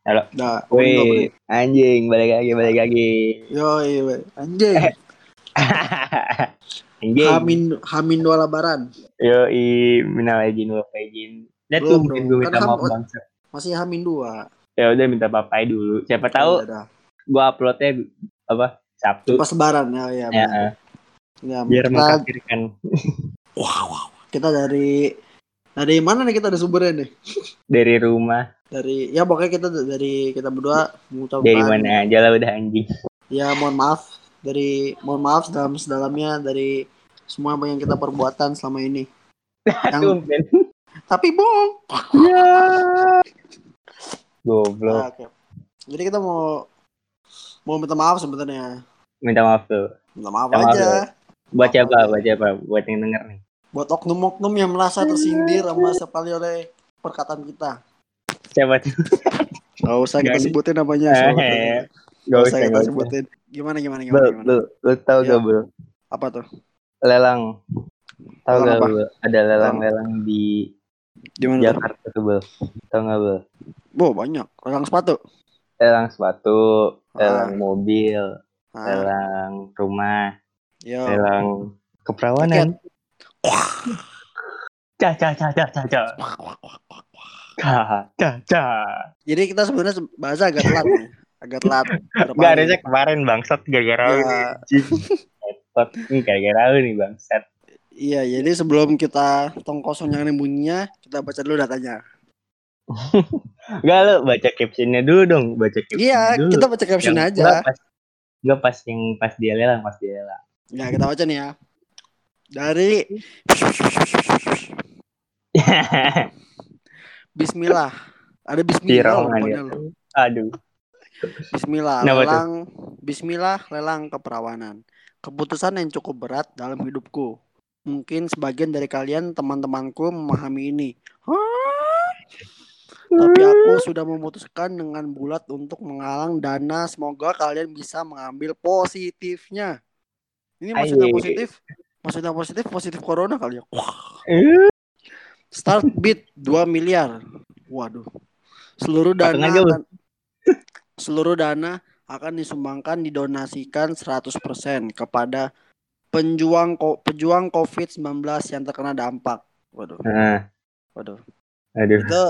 Halo. Nah, oh, Wih, anjing, balik lagi, balik lagi. Yo, iya, anjing. anjing. Hamin Hamin dua lebaran. Yo, i, minal izin wal faizin. Lihat tuh, mungkin gue minta Kan maaf bangsa. Masih Hamin dua. Ya udah minta papai dulu. Siapa tahu Ya gue uploadnya apa Sabtu. Pas lebaran ya, ya. Ya, eh, Ya, biar kita, mengkafirkan. kita dari dari mana nih kita ada sumbernya nih? dari rumah. Dari ya pokoknya kita dari kita berdua mengucapkan Dari mana aja lah udah anjing. ya mohon maaf dari mohon maaf dalam sedalamnya dari semua apa yang kita perbuatan selama ini. Yang tapi bohong. Ya. Goblok. Nah, oke. Jadi kita mau mau minta maaf sebenarnya. Minta maaf tuh. Minta maaf Minta maaf aja. Buat Maaf siapa? aja. Buat siapa? Buat yang denger nih. Buat oknum-oknum yang merasa tersindir sama sekali oleh perkataan kita. Siapa tuh? Gak usah kita sebutin namanya. Eh. Gak usah kita sebutin. Gimana gimana gimana, Bel, gimana? lu, lu tau Iya. gak, Bel? Apa tuh? Lelang. Tau Lelang gak? Bel? Ada lelang-lelang di Di mana tuh? Jakarta tuh, Bel. Tau gak, Bel? Bo, banyak. Lelang sepatu. Lelang sepatu, Ah. lelang mobil, Ah, lelang rumah, yo. lelang keperawanan. Cah, cah, cah, cah, cah. Cah, cah, cah. Jadi kita sebenarnya se- bahasa agak telat nih. Agak telat. Gak hari? harusnya kemarin bangsat gara-gara lu nih. Ya. Repot nih gara-gara lu nih bangsat. iya, jadi sebelum kita tong kosong yang bunyinya, kita baca dulu datanya. Gak lu baca captionnya dulu dong, baca caption Iya, dulu. kita baca caption Yang- aja. Nggak pas, pas yang pas dia lelang, pas dia lelang. Ya, kita baca nih ya. Dari Bismillah. Ada Bismillah loh. Aduh. Bismillah, lelang Bismillah, lelang keperawanan. Keputusan yang cukup berat dalam hidupku. Mungkin sebagian dari kalian teman-temanku memahami ini. Tapi aku sudah memutuskan dengan bulat untuk menggalang dana. Semoga kalian bisa mengambil positifnya. Ini maksudnya positif? Maksudnya positif, positif corona kali ya. Wah. Eh, Start bid 2 miliar. Waduh. Seluruh dana akan, seluruh dana akan disumbangkan didonasikan 100% kepada penjuang ko- pejuang COVID-19 yang terkena dampak. Waduh. Nah, Waduh. aduh. Itu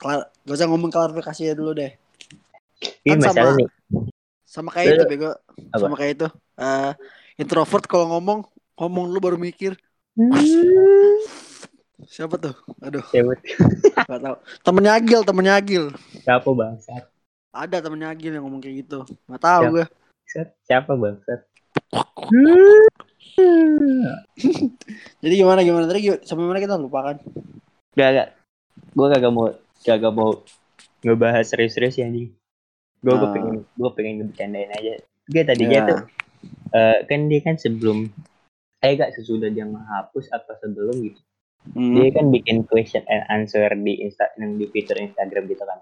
klar- gak usah ngomong klarifikasinya dulu deh. Ini kan sama- nih. Sama kayak itu Lu- bego. Apa? Sama kayak itu. Eh, introvert kalau ngomong ngomong lu baru mikir. Siapa tuh? Aduh, Siapa, gak tahu. Temennya Agil, temennya Agil. siapa bangsat? Ada temennya Agil yang ngomong kayak gitu. Gak tahu Siapa? gue. Siapa bangsat? Jadi gimana gimana tadi gimana? sampai mana kita lupa kan? Gak, gak. Gue kagak mau, kagak mau ngebahas serius-serius ya anjing. Gue gue Ah. pengen, gue pengen ngebecandain aja. Dia tadinya Ya. tuh, eh, kan dia kan sebelum, eh gak sesudah dia menghapus atau sebelum gitu. Hmm. Dia kan bikin question and answer di Insta, yang di Twitter Instagram gitu kan.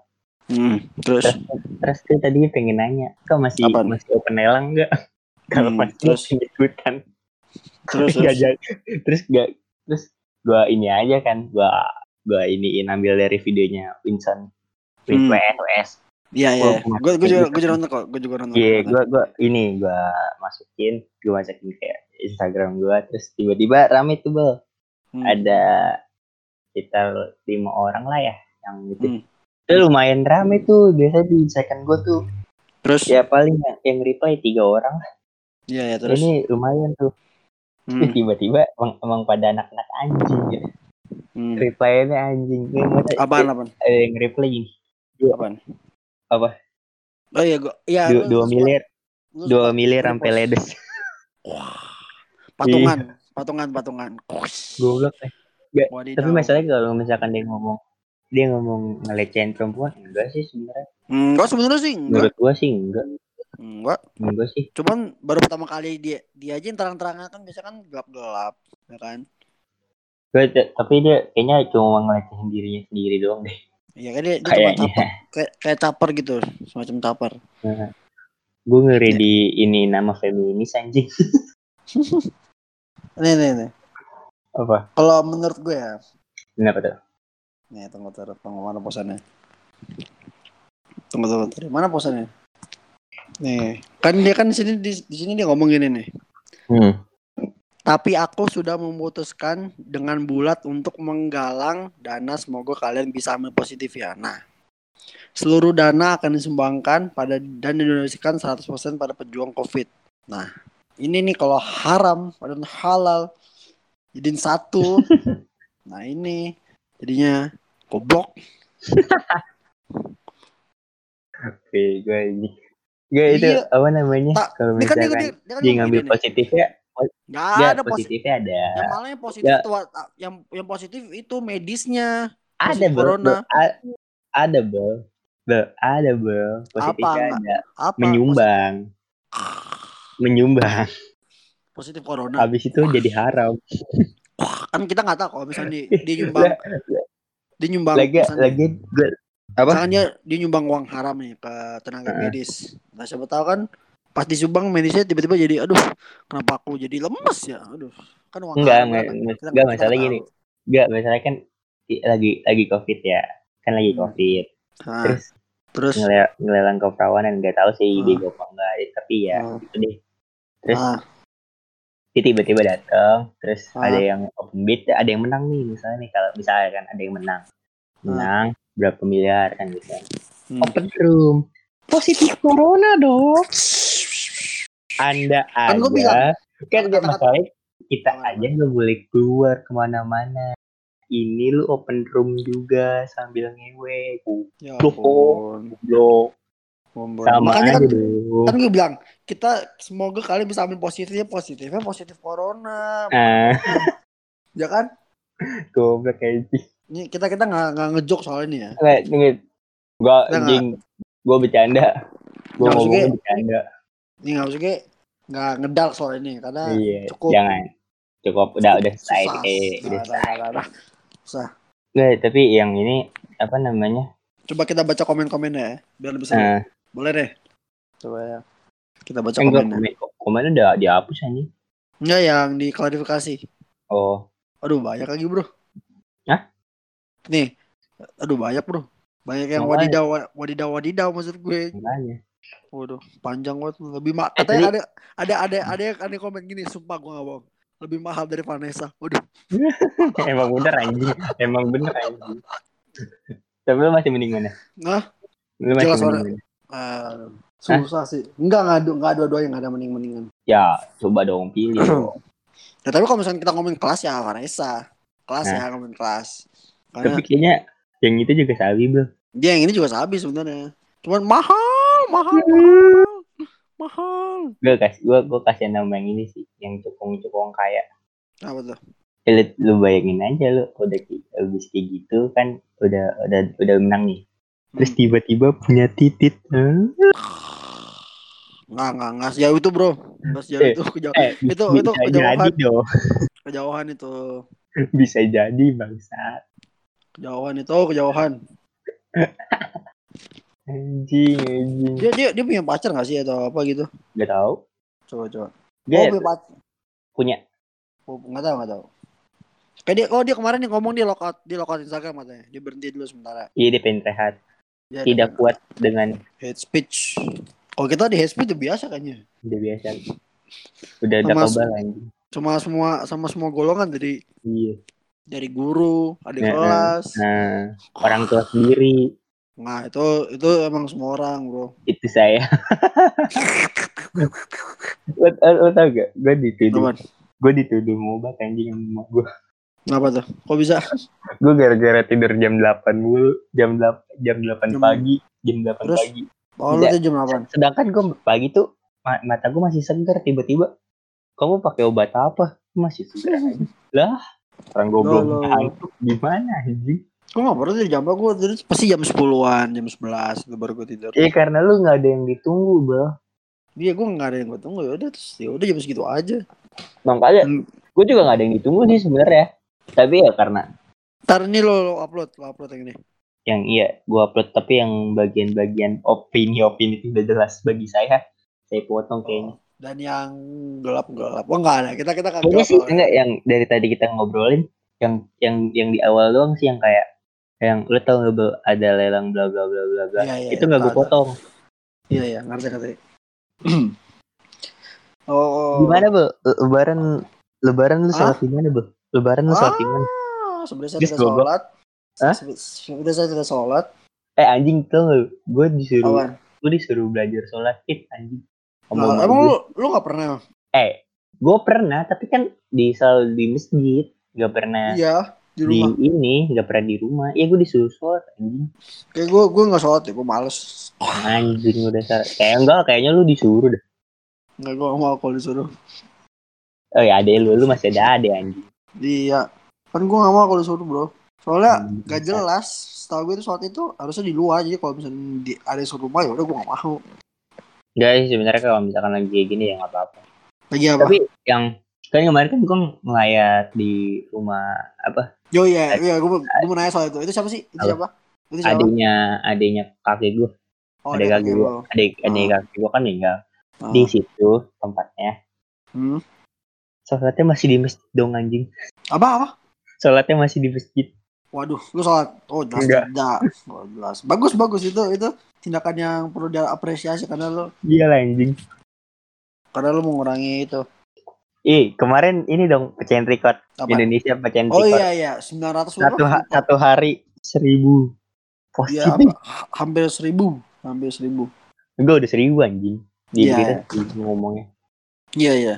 Hmm. Terus Terus, terus dia tadinya pengen nanya, kau masih Apaan? masih open lelang nggak? Kalau Hmm, masih terus? ikutan. terus terus. jadi. terus gak terus gua ini aja kan gua gua iniin ambil dari videonya Vincent Win Hmm. WS Iya iya. Gue gue juga gue juga nonton kok. Gue juga nonton. iya gua gua ini gua masukin gua masukin kayak Instagram gua terus tiba-tiba rame tuh bel Hmm. ada sekitar lima orang lah ya yang gitu Hmm. itu lumayan rame tuh biasa di second gua tuh Terus ya paling yang, yang reply tiga orang iya ya terus. ini lumayan tuh Hmm. Tiba-tiba emang, emang pada anak-anak anjing gitu Hmm. reply-nya anjing Kayak masa- Apaan apaan? ada yang reply gini Apaan? apa Oh iya gue iya dua, dua miliar dua miliar sampai ledes Wah. Patungan, patungan, patungan. Kush. goblok eh. Gak, Wadidaw. tapi masalahnya kalau misalkan dia ngomong dia ngomong ngelecehin perempuan enggak sih sebenarnya Enggak sebenarnya sih enggak. menurut gua sih enggak Enggak. enggak sih Cuman baru pertama kali dia dia aja yang terang-terangan kan biasa kan gelap-gelap, ya kan? Gua, t- tapi dia kayaknya cuma ngelecehin dirinya sendiri doang deh Iya kan dia, dia cuma kayaknya caper, kayak kayak caper gitu, semacam caper. gue ngeri Ya. di ini nama feminis anjing Nih nih nih. apa Kalau menurut gue ya, kenapa tuh nih tunggu tunggu tunggu mana posannya. Tunggu tunggu. tunggu. Mana posannya? Nih, kan dia kan di sini di, di sini dia ngomong gini nih. Hmm. Tapi aku sudah memutuskan dengan bulat untuk menggalang dana semoga kalian bisa ambil positif ya. Nah, seluruh dana akan disumbangkan pada dan didonasikan 100% pada pejuang Covid. Nah, ini nih kalau haram dan halal jadiin satu. nah, ini jadinya goblok. Oke, gue ini. Gue itu Iya. apa namanya? Kalau kan dia, misalkan dia, dia kan dia ngambil nih. positifnya, Nggak ya ada positif. positifnya ada. Yang malah yang positif Ya. itu yang yang positif itu medisnya. Ada positif bro, corona. bro. Ada bro, bro, ada bro. Positifnya Apa? ada. Apa? Menyumbang, menyumbang. Positif corona. Habis itu jadi haram. Kan kita nggak tahu kalau misalnya dia, dia nyumbang dia nyumbang lagi, misalnya, lagi gue apa? misalkan dia dia nyumbang uang haram nih ke tenaga Heeh. medis. Nah, siapa tahu kan pas disumbang medisnya tiba-tiba jadi aduh kenapa aku jadi lemes ya aduh kan uang Enggak, haram enggak, kan. enggak, masalah gini. Enggak, masalahnya kan lagi lagi covid ya, kan lagi Hmm. covid. Nah, Terus terus ngele- ngelelang keperawanan nggak tahu sih Ah. bego apa enggak, tapi ya Ah. gitu deh. Terus ah, dia tiba-tiba datang, terus Ah. ada yang open bid, ada yang menang nih misalnya nih kalau misalnya kan ada yang menang, menang berapa miliar kan gitu. kan. hmm. Open room, positif corona dong. Anda Kan aja, bilang, kan kata-kata- masalahnya kita aja nggak boleh keluar ke mana-mana. Ini lu open room juga sambil ngewe, ya ampun. goblok. Sama Makanya aja kan kan gue bilang kita semoga kalian bisa ambil positifnya positifnya positif corona Ah, ya kan goblok kayak sih. ini kita kita nggak nggak ngejok soal ini ya Nggak, nih, gua Kita anjing, gua bercanda. Nggak, ngomongnya maksudnya- bercanda. ini nggak usah nggak ngedal soal ini karena Iya, cukup jangan. Cukup, udah udah selesai. Eh, Nah, udah nah, selesai. nah, nah. Susah. Nggak, tapi yang ini apa namanya? coba kita baca komen-komennya ya biar lebih seru Nah, boleh deh coba ya kita baca enggak komennya komen, komen udah dihapus anjing. enggak yang diklarifikasi Oh, aduh banyak lagi bro Hah? nih aduh banyak bro banyak yang Makanya. wadidaw wadidaw wadidaw maksud gue makanya. Waduh, panjang banget lebih ma Eh, katanya tadi- ada ada ada ada yang ada komen gini, sumpah gua gak bohong. Lebih mahal dari Vanessa. Waduh, Emang bener anjing. Emang bener anjing. Tapi lu masih mending mana? Nah, Lu masih jelas mending mana? Eh, susah sih. Enggak ngadu enggak dua-duanya enggak ada mending-mendingan. Ya, coba dong pilih dong. Ya, tapi kalau misalnya kita ngomongin kelas ya Vanessa. Kelas Nah. ya ngomongin kelas. Karena Tapi kayaknya yang itu juga sabi bro. dia yang ini juga sabi sebenarnya. Cuman mahal, mahal, mahal. Mahal. Gue kasih, gue gue kasih nama yang ini sih, yang cukong-cukong kaya. Apa tuh? Ya, lu, lu bayangin aja lu udah habis kayak gitu kan udah udah udah menang nih. Terus tiba-tiba punya titit. Hah? Enggak, enggak, enggak sejauh itu, Bro. Enggak sejauh Eh, itu kejauh, Eh, Itu- bisa itu jadi kejauhan. kejauhan itu. Bisa jadi bangsat. Kejauhan itu, kejauhan. Anjing, anjing. Dia dia dia punya pacar gak sih atau apa gitu? Gak tau. Coba coba. Dia oh, punya pacar. punya Oh, nggak tahu nggak tahu. Kayak dia, oh dia kemarin yang ngomong dia lockout, dia lockout Instagram katanya. Dia berhenti dulu sementara. iya dia pengen rehat. Dia Tidak kuat dengan hate speech. Kalau kita di hate speech udah biasa kayaknya. udah biasa. Udah Sama- kebal anjing. Cuma semua sama semua golongan dari Iya. dari guru, adik Nah, kelas. Nah, orang tua sendiri Nah, itu itu emang semua orang, Bro. itu saya. lo, lo, lo tau gak? Gue dituduh, gue dituduh ngobat anjing sama gue. Kenapa tuh? Kok bisa? Gue gara-gara tidur jam 8 mulu, jam 8 jam 8 Jam- pagi, jam 8 Terus? pagi. Oh, lu tuh jam 8. Sedangkan gue pagi tuh ma- mata gue masih segar tiba-tiba. Kamu pakai obat apa? Masih segar aja. Lah, orang gue belum ngantuk gimana anjing? Gue gak pernah tidur jam berapa, gue tidur pasti jam 10-an, jam 11 itu baru gue tidur. Iya karena lu nggak ada yang ditunggu, bro. Iya, gue gak ada yang gue tunggu ya udah terus ya udah jam segitu aja. Makanya Hmm. gue juga nggak ada yang ditunggu sih sebenarnya. Tapi ya karena Ntar ini lo, lo upload, lo upload yang ini. yang iya gue upload tapi yang bagian-bagian opini-opini itu udah jelas bagi saya. Saya potong kayaknya. Dan yang gelap gelap. Wah nggak ada. Kita kita kagak sih enggak yang dari tadi kita ngobrolin yang yang yang di awal doang sih yang kayak yang lu tau nggak Bel, ada lelang bla bla bla bla bla Iya, iya, itu nggak gue tahu, tahu. potong Iya iya ngerti ngerti. oh. gimana bu lebaran lebaran lu sholat Hah? di mana bu lebaran lu sholat di mana Ah, sebenarnya saya tidak sholat. Hah? Sebenarnya saya tidak sholat. eh anjing tau nggak gue disuruh Awan. gue disuruh belajar sholat id anjing sama Nah, emang lu lu nggak pernah? eh gue pernah tapi kan di selalu di masjid nggak pernah Iya di di rumah. ini nggak pernah di rumah ya gue disuruh sholat anjing Kayak gue gue nggak sholat ya, gue males. anjing udah kayak enggak kayaknya lu disuruh dah Nggak gue mau kalau disuruh. oh ya ada lu lu masih ada ada anjing Iya. Kan gue nggak mau kalau disuruh bro. Soalnya Hmm, gak jelas. Setahu gue itu sholat itu harusnya di luar. Jadi kalau misalnya di ada suruh rumah ya udah gue nggak mau. Sih sebenarnya kalau misalkan lagi kayak gini ya nggak apa-apa Lagi apa? tapi yang kan kemarin kan gue ngelayat di rumah apa Yo iya iya gue gue mau nanya soal itu. Itu siapa sih? Itu Apa? siapa? Itu siapa? adiknya adiknya kakek gue Oh, adik kakek gue adik adik Ah. kakek gue kan meninggal Ah. di situ tempatnya Hmm. Sholatnya masih di masjid dong anjing Apa apa? sholatnya masih di masjid Waduh, lu sholat? Oh jelas Enggak. tidak. Oh, jelas. Bagus bagus itu itu tindakan yang perlu diapresiasi karena lu iya lah anjing karena lu mengurangi itu. Ih, kemarin ini dong pecahin record Apa? Indonesia pecahin Oh record iya iya 900 berapa? satu ha- satu hari seribu Iya Hampir seribu, hampir seribu. gue udah seribu anjing di Iya. berita sih ngomongnya Iya iya.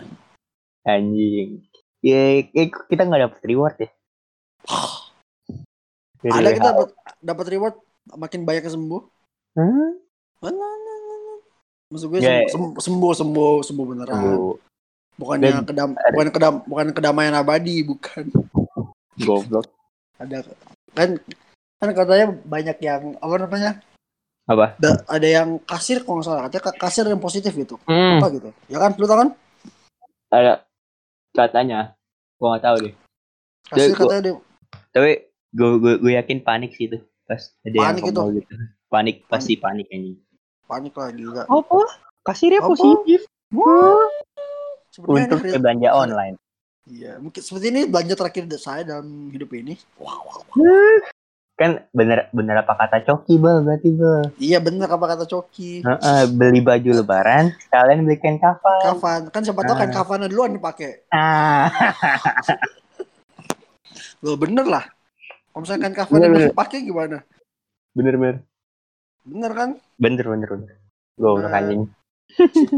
Anjing ya eh, kita nggak dapet reward ya Dari Ada kita dapat dapat reward makin banyak yang sembuh. Hah? Maksud gue Ya, sembuh, sembuh sembuh sembuh beneran. Sembuh. Bukannya Dan- kedam bukan kedam bukan kedamaian abadi bukan. goblok Ada kan kan katanya banyak yang apa namanya? apa Da- ada yang kasir kalau nggak salah katanya ka- kasir yang positif gitu. hmm. Apa gitu? Ya kan lu tau kan? ada katanya gua nggak tahu deh Ya, gua- katanya dia tapi gue gue gue yakin panik sih itu pas ada Panik yang itu? gitu panik pasti panik anjing panik lah gila. apa kasirnya Apa? positif Wah. Sebenarnya untuk ini belanja online Iya, mungkin seperti ini belanja terakhir saya dalam hidup ini. Wow, wow. Kan bener bener apa kata coki bal berarti bal Iya bener apa kata Coki. Heeh, beli baju lebaran sekalian beli kain kafan Kafan, kan siapa tahu kan Ah. kafannya duluan dipakai. ah Loh bener lah. Kalau kafannya Bener, belum bener. dipakai gimana? bener bener Bener kan? bener bener bener gue Nah. anjing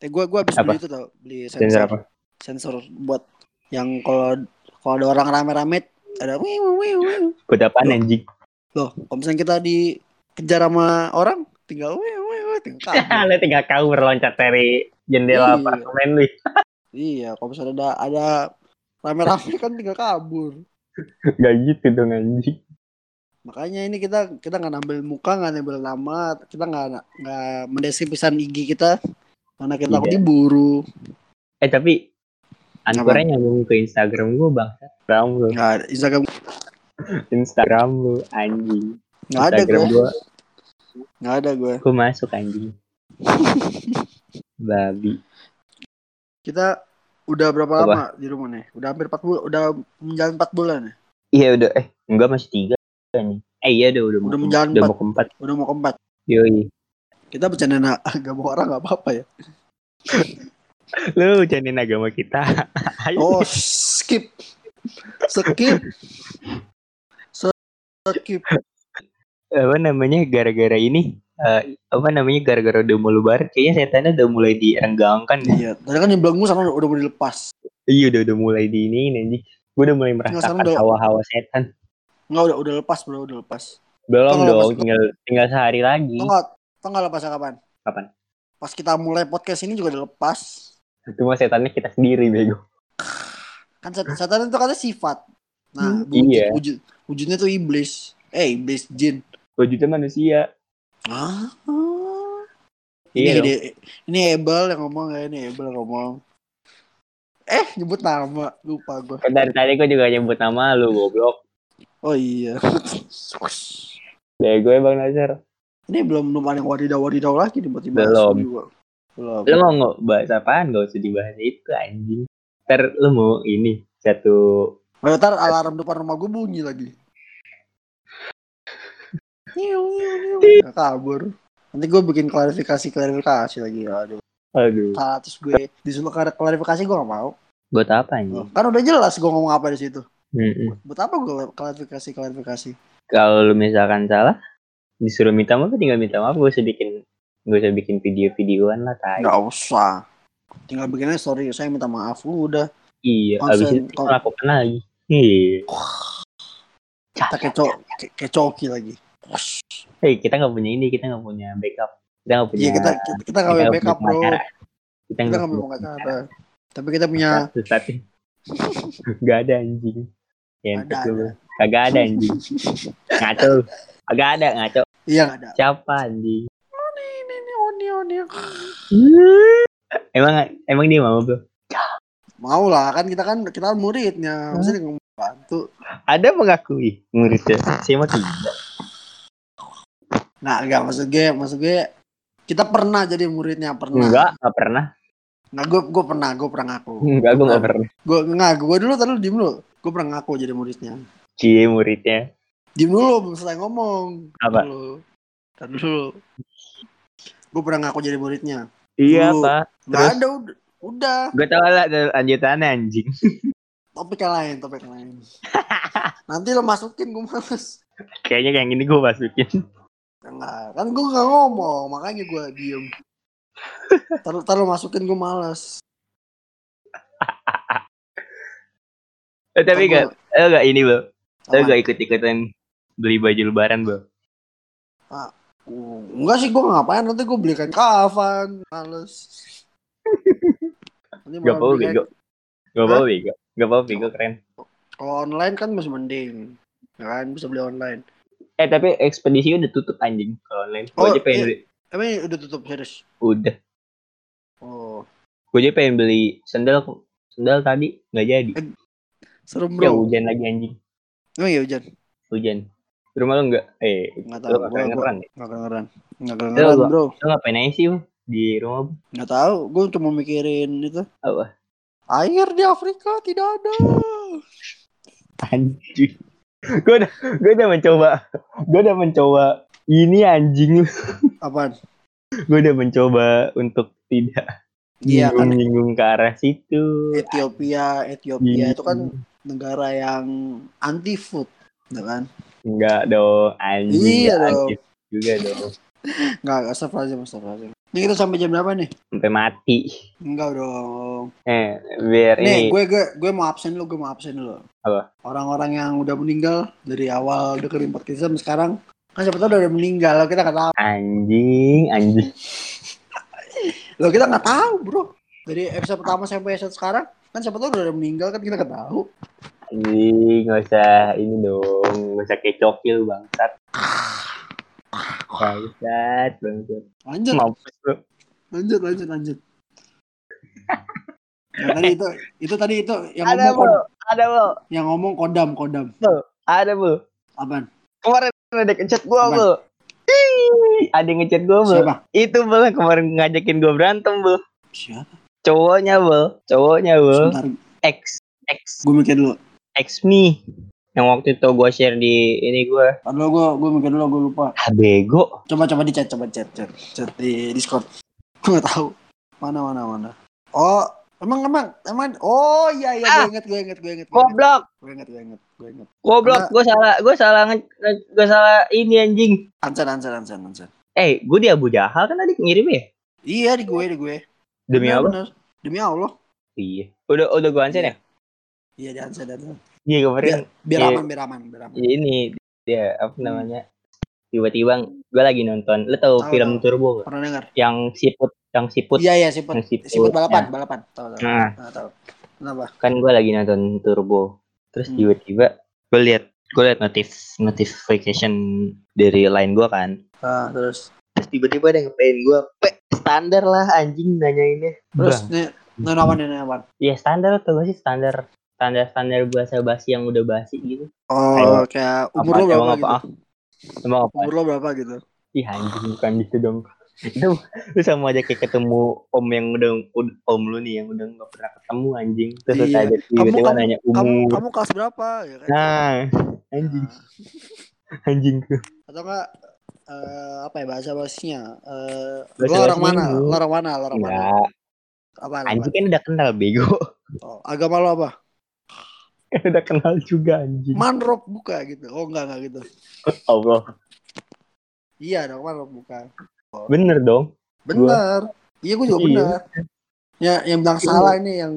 Eh gua gua habis beli itu tau, beli sensor sensor. apa Sensor buat yang kalau kalau ada orang rame-rame ada wiu wiu wiu. Apaan Loh. anjing Loh, kalau misalnya kita dikejar sama orang tinggal wiu wiu tinggal kabur. Tinggal kabur loncat dari jendela Iya. apartemen lu. Iya, kalau misalnya ada ada rame-rame kan tinggal kabur. Gak gitu dong anjing. Makanya ini kita kita nggak ngambil muka, nggak ngambil nama, kita nggak nggak mendeskripsikan IG kita karena kita takut Iya. diburu. Eh tapi Ankornya nyambung ke Instagram gue bang. Instagram lu, Nggak ada Instagram Instagram lu anjing. nggak ada Instagram gue, gue, nggak ada gue. gue masuk anjing. Babi. Kita udah berapa Apa? lama di rumah nih? Udah hampir 4 bulan, udah menjalan 4 bulan ya? Iya udah, eh enggak masih tiga nih. Eh iya udah udah, Udah mau, menjalan udah empat. mau keempat. Udah mau keempat. Yoi. Kita bercanda agama orang nggak apa-apa ya? Lu jangan agama kita. Ayo. Oh, skip. Skip. Skip. Apa namanya gara-gara ini? eh, apa namanya gara-gara udah mau lebaran kayaknya setannya udah mulai direnggangkan. Iya, tadi kan yang bilang gue sama udah mau dilepas. Iya udah udah mulai di ini anjing. Gue udah mulai merasakan sekarang udah- hawa-hawa setan. Enggak udah udah lepas bro, udah lepas. Belum Tau dong, lepas- tinggal tinggal sehari lagi. Tau nggak lepasnya kapan? Kapan? Pas kita mulai podcast ini juga udah lepas. Cuma setannya kita sendiri bego. Kan set- setan itu katanya sifat. Nah, Hmm, iya. wujud, wujudnya tuh iblis. Eh, iblis jin. Wujudnya manusia. Ah. Iya ini, ini, ini Ebel yang ngomong ya, ini Ebel yang ngomong. Eh, nyebut nama, lupa gue. Kan dari tadi gue juga nyebut nama lu goblok. Oh iya. Bego ya Bang Nazar. ini belum belum ada yang wadidaw-wadidaw lagi nih buat dibahas Belum. juga. Lu mau nggak bahas apaan? Gak usah dibahas itu anjing. Ntar lu mau ini satu Oh, ntar alarm depan rumah gue bunyi lagi. Kabur. Nanti gue bikin klarifikasi klarifikasi lagi. Aduh. Aduh. Ah, terus gue disuruh klari- klarifikasi gue gak mau. Buat apa ini? Kan udah jelas gue ngomong apa di situ. Mm-mm. Buat apa gue klarifikasi klarifikasi? Kalau lu misalkan salah, disuruh minta maaf, tinggal minta maaf. Gue usah bikin, gue usah bikin video-videoan lah, tai. Nggak usah. Tinggal bikinnya story saya minta maaf udah. Iya, Konsen- abis itu kon- melakukan lagi. Iya. Kita keco ke- kecoki lagi. Hei, kita nggak punya ini, kita nggak punya backup. Kita nggak punya. Iya kita kita, nggak punya backup bro. Kita nggak punya pengacara. Tapi kita punya tapi nggak ada anjing. Ya, Ada, ada, lu. Kagak ada anjing. Ngaco. Kagak ada ngaco. iya nggak ada. Siapa anjing? Oni. Emang emang dia mau bro? Mau lah kan kita kan kita kan muridnya. Maksudnya ngomong bantu. Ada mengakui muridnya. Saya mah tidak. Nah enggak maksud gue maksud gue kita pernah jadi muridnya pernah. Enggak, nggak pernah. Nah gue gue pernah gue pernah ngaku. Enggak, gue nggak pernah. Gue nggak gue dulu tadi diem dulu. Gue pernah ngaku jadi muridnya. Cie muridnya. Diem dulu belum selesai ngomong. Apa? Dulu. Tadi dulu. Gue pernah ngaku jadi muridnya. Iya Dulu. pak. Nggak ada udah. Udah. Gue tau lah ada lanjutannya anjing. Topik yang lain, topik yang lain. Nanti lo masukin gue males. Kayaknya yang ini gue masukin. Enggak, kan gue gak ngomong, makanya gue diem. Taruh taruh masukin gue males. Eh, tapi gak, eh, gak ini bro. Lo gak ikut-ikutan beli baju lebaran bro. Uh, Enggak sih gue ngapain nanti gue belikan kafan, males. Gak belikan- bego. Gak apa bego. Gak apa bego keren. Kalau online kan masih mending. Ya kan bisa beli online. Eh tapi ekspedisi udah tutup anjing kalau online. Gue Oh, aja pengen iya. beli. Emang udah tutup serius? Udah. Oh, Gue aja pengen beli sendal. Sendal tadi nggak jadi. serem Ya bro. hujan lagi anjing. Emang ya hujan? Hujan. Di Rumah lu nggak? Eh, Nggak lu tahu. nggak Gue kedengeran ya? nggak kedengeran. Nggak Lu kedengeran bro. Lu ngapain aja sih Bang, di rumah? Bang? Nggak tahu. Gue cuma mikirin itu. Apa? Air di Afrika tidak ada. Anjing. gue udah, gue udah mencoba, gue udah mencoba ini anjing. Apaan? gue udah mencoba untuk tidak Iya kan nyinggung ke arah situ. Ethiopia, Ethiopia itu kan negara yang anti food, ya kan? Enggak dong, anjing. Iya dong. juga dong. Enggak, astagfirullahaladzim, astagfirullahaladzim. Ini kita sampai jam berapa nih? Sampai mati. Enggak dong. Eh, biar Nih, ini gue gue gue mau absen dulu, gue mau absen dulu. Apa? Orang-orang yang udah meninggal dari awal dengerin podcast sampai sekarang, kan siapa tahu udah ada meninggal, kita nggak tahu. anjing, anjing. Loh kita nggak tahu, bro. Dari episode pertama sampai episode sekarang, kan siapa tahu udah ada meninggal kan kita nggak tahu. Anjing, nggak usah ini dong, nggak usah kecokil bangsat. Bangsat, bangsat. Lanjut, Mampus bro. lanjut, lanjut, lanjut. Nah, tadi itu, itu tadi itu yang Ada ngomong bro, kod- ada bro, yang ngomong kodam, kodam. ada bro. Apaan? Kemarin ada ngechat gua Apaan? bro. Ih, Ada yang ngechat gua bro. Siapa? Itu bro kemarin ngajakin gua berantem bro. Siapa? Cowoknya bro, cowoknya bro. Sebentar, X, X, gue mikir dulu. X me. Yang waktu itu gua share di ini gua. Padahal gue gue mikir dulu, gue lupa. Ah bego. Coba coba di chat, coba chat, chat, chat di Discord. Gue nggak tahu. Mana mana mana. Oh, emang emang emang. Oh iya iya, gue Ah. inget, gue inget, gue inget. Gue inget, Goblok, gue inget, gue inget, gue inget. goblok. Gua salah, gua salah gua salah ini anjing. Ansan, ansan, ansan, ansan. Eh, gua di Abu Jahal kan tadi ngirim ya? Iya di gue, di gue. Demi Bener, bener. Demi Allah. Iya. Udah udah gua ansen ya? Iya di ansan, ansan. Iya kemarin Biar Iya. aman, biar aman, biar aman. ya ini dia apa namanya? Tiba-tiba gua lagi nonton. Tahu Tahu, film tahu. Turbo? Pernah dengar? Yang siput, yang siput. Iya iya siput, Yang siput, siput balapan, ya. balapan. Tahu tahu. Nah, Tahu tahu. Kenapa? kan gua lagi nonton Turbo. Terus Hmm. tiba-tiba gua lihat gua lihat notif notification dari line gua kan. Ah, terus Terus tiba-tiba ada yang ngepain gua, "Pe, standar lah anjing nanyainnya." terus nih nanya apa nih nanya apa? Iya standar gak sih standar standar standar bahasa basi yang udah basi gitu. Oh, kayak umur Apa- lo berapa gitu? apa? Emang apa? Umur lo berapa gitu? Ih anjing bukan gitu dong. itu lu sama aja kayak ketemu om yang udah ud- om lu nih yang udah nggak pernah ketemu anjing. Terus Iya. Kamu- tiba-tiba kamu- nanya kamu umur. kamu kelas berapa? Ya kan? Nah anjing. Anjing. Tuh atau enggak eh, apa ya bahasa bahasanya eh lo Bahasa orang mana? lo orang mana? Lo orang mana? Apa anjing kan udah kenal bego. Oh, agama lo apa udah kenal juga anjing. Manrop buka gitu. Oh enggak enggak gitu. Allah. Iya dong manrop buka. Bener dong. Bener. Iya gue juga Iya. bener. Ya yang bilang Iya. salah ini yang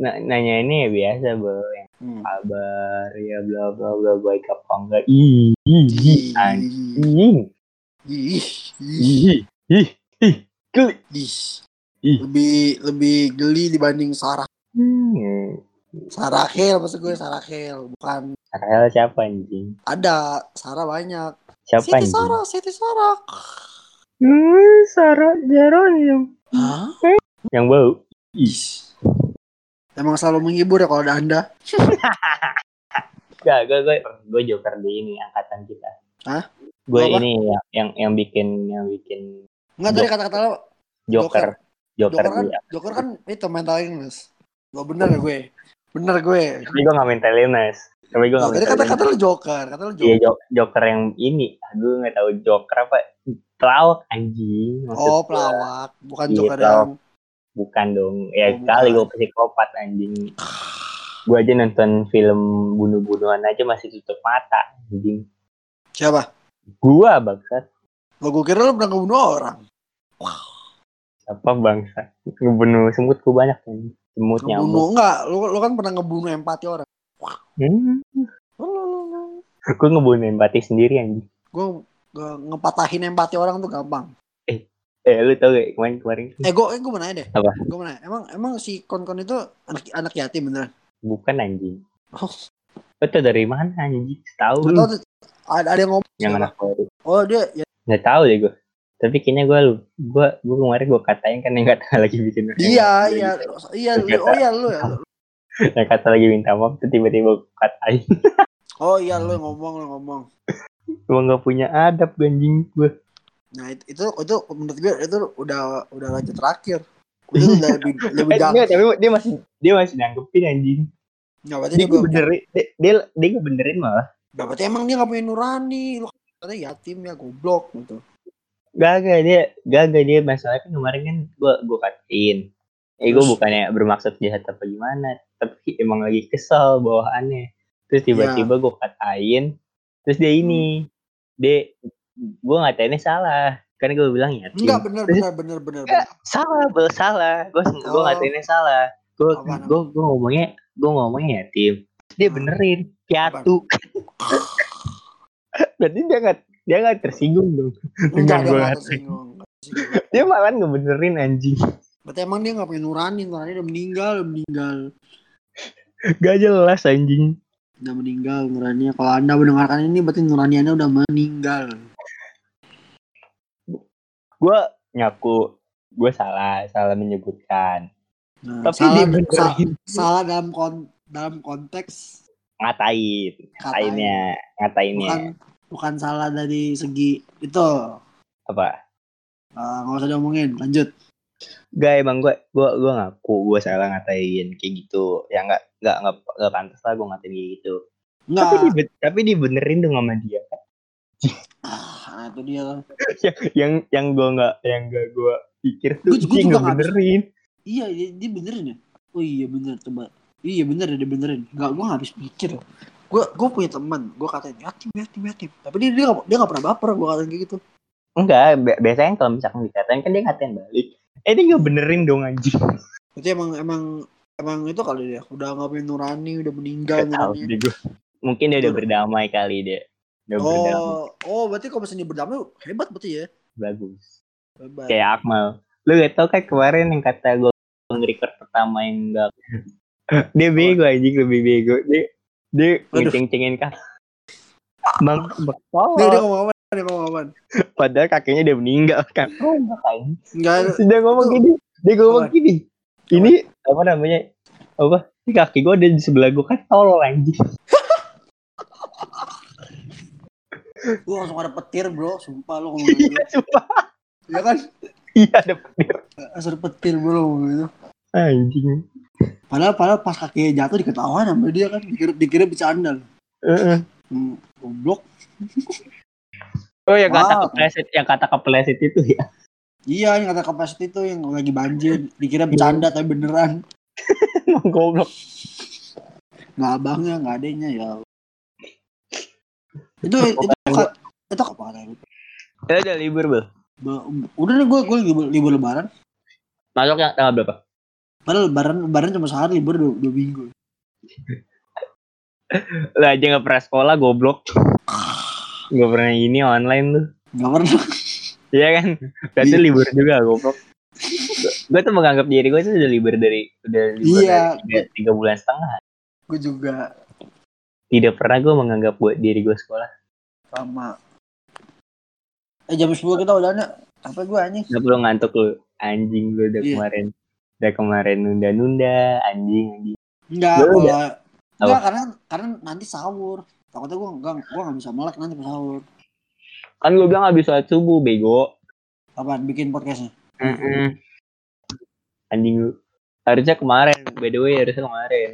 Nah, nanya ini ya biasa bro. Yang hmm. kabar ya bla bla bla baik apa enggak. Ih ih ih. anjing. Ih, ih, ih ih ih geli. Ih. Ih. lebih lebih geli dibanding Sarah. Hmm. Sarahel maksud gue Sarahel bukan Sarah siapa anjing ada Sarah banyak siapa Siti anjing Sarah Siti Sarah hmm, Sarah Jeronim Hah? yang bau Ih. Emang selalu menghibur ya kalau ada anda Gak, gue gue gue joker di ini angkatan kita. Hah? Gue Apa? ini yang yang yang bikin yang bikin Enggak tadi kata-kata lo joker joker, Joker kan dia. Joker kan itu mental illness Lo bener ya gue Bener gue Tapi gue gak mental illness. Tapi gue gak mental kata-kata illness. lo Joker Kata lo Iya Joker jo- joker yang ini. Aduh nggak tahu joker apa. Pelawak anjing. maksud Oh pelawak Bukan Iya, Joker pelawak. yang Bukan dong. Ya Oh, kali gue psikopat anjing. Gue aja nonton film bunuh-bunuhan aja masih tutup mata anjing. Siapa? Gua bangsat. Lo gue kira lo pernah ngebunuh orang Apa bangsat? Ngebunuh semut gue banyak anjing. Semut nyamuk. Ngebunuh enggak Lo, lo kan pernah ngebunuh empati orang Hmm. Gue ngebunuh empati sendiri anjing. Gue ngepatahin empati orang tuh gampang Eh lu tau gak kemarin kemarin Eh gue eh, gue mau nanya deh Apa? Gue mau nanya Emang emang si kon-kon itu anak anak yatim beneran bukan anjing. Oh. Lu tau dari mana anjing? Tahu lu ada, ada yang ngomong yang anak baru. Oh dia ya, Nggak tahu deh gue. Tapi kayaknya gue lu, gue gue kemarin gue katain kan yang kata lagi bikin. Iya iya iya lu, oh iya lu ya. Yang kata lagi minta maaf tuh tiba-tiba gue katain. Oh iya lu ngomong lu ngomong. Gue nggak punya adab anjing gue. Nah itu itu, itu menurut gue itu udah udah lanjut terakhir. Itu udah lebih lebih Eh, tapi dia masih dia masih nanggepin anjing. Nggak berarti Dia dia, benerin, dia dia, dia ngebenerin malah. Nggak, berarti emang dia nggak punya nurani. Lu katanya yatim ya goblok gitu. Gagal dia, gagal dia masalahnya kan kemarin kan gue gue katain. Eh gue Terus? bukannya bermaksud jahat apa gimana, tapi emang lagi kesel bawaannya. Terus tiba-tiba gue katain, terus dia ini, dia gue ngatainnya salah. Kan gue bilang ya. Enggak bener bener bener bener. bener. salah. Gue gue Oh. ngatainnya salah. Gue gue gue ngomongnya gue ngomongnya ya tim. Dia Hmm. benerin piatu. Berarti dia nggak dia nggak tersinggung dong. Nggak ngatain. tersinggung. Dia malah ngebenerin anjing. Berarti emang dia nggak punya nurani. Nurani udah meninggal udah meninggal. Gak jelas anjing. Udah meninggal nuraninya. Kalau anda mendengarkan ini berarti nurani anda udah meninggal. Gue nyaku gue salah salah menyebutkan. Nah, Tapi salah, sa- salah dalam kon dalam konteks ngatain, ngatainnya, ngatainnya bukan bukan salah dari segi itu apa? Eh, nggak usah diomongin lanjut Gak emang gue gue gue ngaku gue salah ngatain kayak gitu. Ya nggak nggak nggak nggak pantas lah gue ngatain kayak gitu. enggak Tapi di, tapi dibenerin dong sama dia. ah, nah itu dia lah yang yang gue nggak yang gak gue pikir tuh dia juga nggak nggak habis- benerin. iya dia, dia benerin ya oh iya bener coba iya bener ya dia benerin nggak gue nggak habis pikir gue gue punya teman gue katain yatim yatim yatim tapi dia dia nggak dia nggak pernah baper gue katain kayak gitu Enggak, bi- biasanya kalau misalkan dikatain kan dia ngatain balik. Eh dia nggak benerin dong anjing. berarti emang emang emang itu kali dia udah nggak punya nurani udah meninggal Gak nurani. Mungkin dia udah berdamai kali dia. Udah berdamai. oh oh berarti kalau misalnya berdamai hebat berarti ya Bagus. hebat Kayak Akmal. Lu gak tau kan kemarin yang kata gue nge-record pertama yang enggak. dia bego anjing lebih bego. Dia dia ngeceng-cengin kak. Bang, bekal. dia, dia ngomong apa dia ngomong apa Padahal kakeknya dia meninggal kan. Oh, enggak kan. dia ngomong gini. Dia ngomong gini. Ini apa namanya? Apa? Ini kaki gue ada di sebelah gue kan tolol anjing. Gue langsung ada petir bro, sumpah lu ngomong gitu. Iya, sumpah. Ya kan? Iya ada petir. Asar petir belum gitu. Anjing. Padahal padahal pas kakinya jatuh diketahuan sama dia kan dikira dikira bercanda. Heeh. Hmm, goblok. Oh yang kata kepleset, yang kata kepleset itu ya. Iya yang kata kapasitas itu yang lagi banjir dikira bercanda tapi beneran. Emang goblok. Nggak abangnya nggak adanya ya. Itu itu itu, itu? Ya udah libur bel. Udah nih gue gue libur, libur lebaran. Masuk yang tanggal berapa? Padahal lebaran lebaran cuma sehari libur dua, dua minggu. Lah aja nggak pernah sekolah goblok. Gak pernah ini online tuh. Gak pernah. Iya kan? Berarti Iya. libur juga goblok. gue tuh menganggap diri gue tuh udah libur dari udah libur Iya. dari tiga, bulan setengah. Gue juga Tidak pernah gue menganggap buat diri gue sekolah. sama. Eh jam 10 kita udah. Apa gue anjing? Gak perlu ngantuk lu. Anjing lu udah Iya. kemarin. Udah kemarin nunda-nunda. Anjing. anjing. Enggak, Lu gua Apa? enggak karena karena nanti sahur. Takutnya gue enggak gue enggak bisa melek nanti pas sahur. Kan gue bilang habis sholat subuh bego. Apaan bikin podcastnya? Mm-mm. Anjing lu. Harusnya kemarin. By the way harusnya kemarin.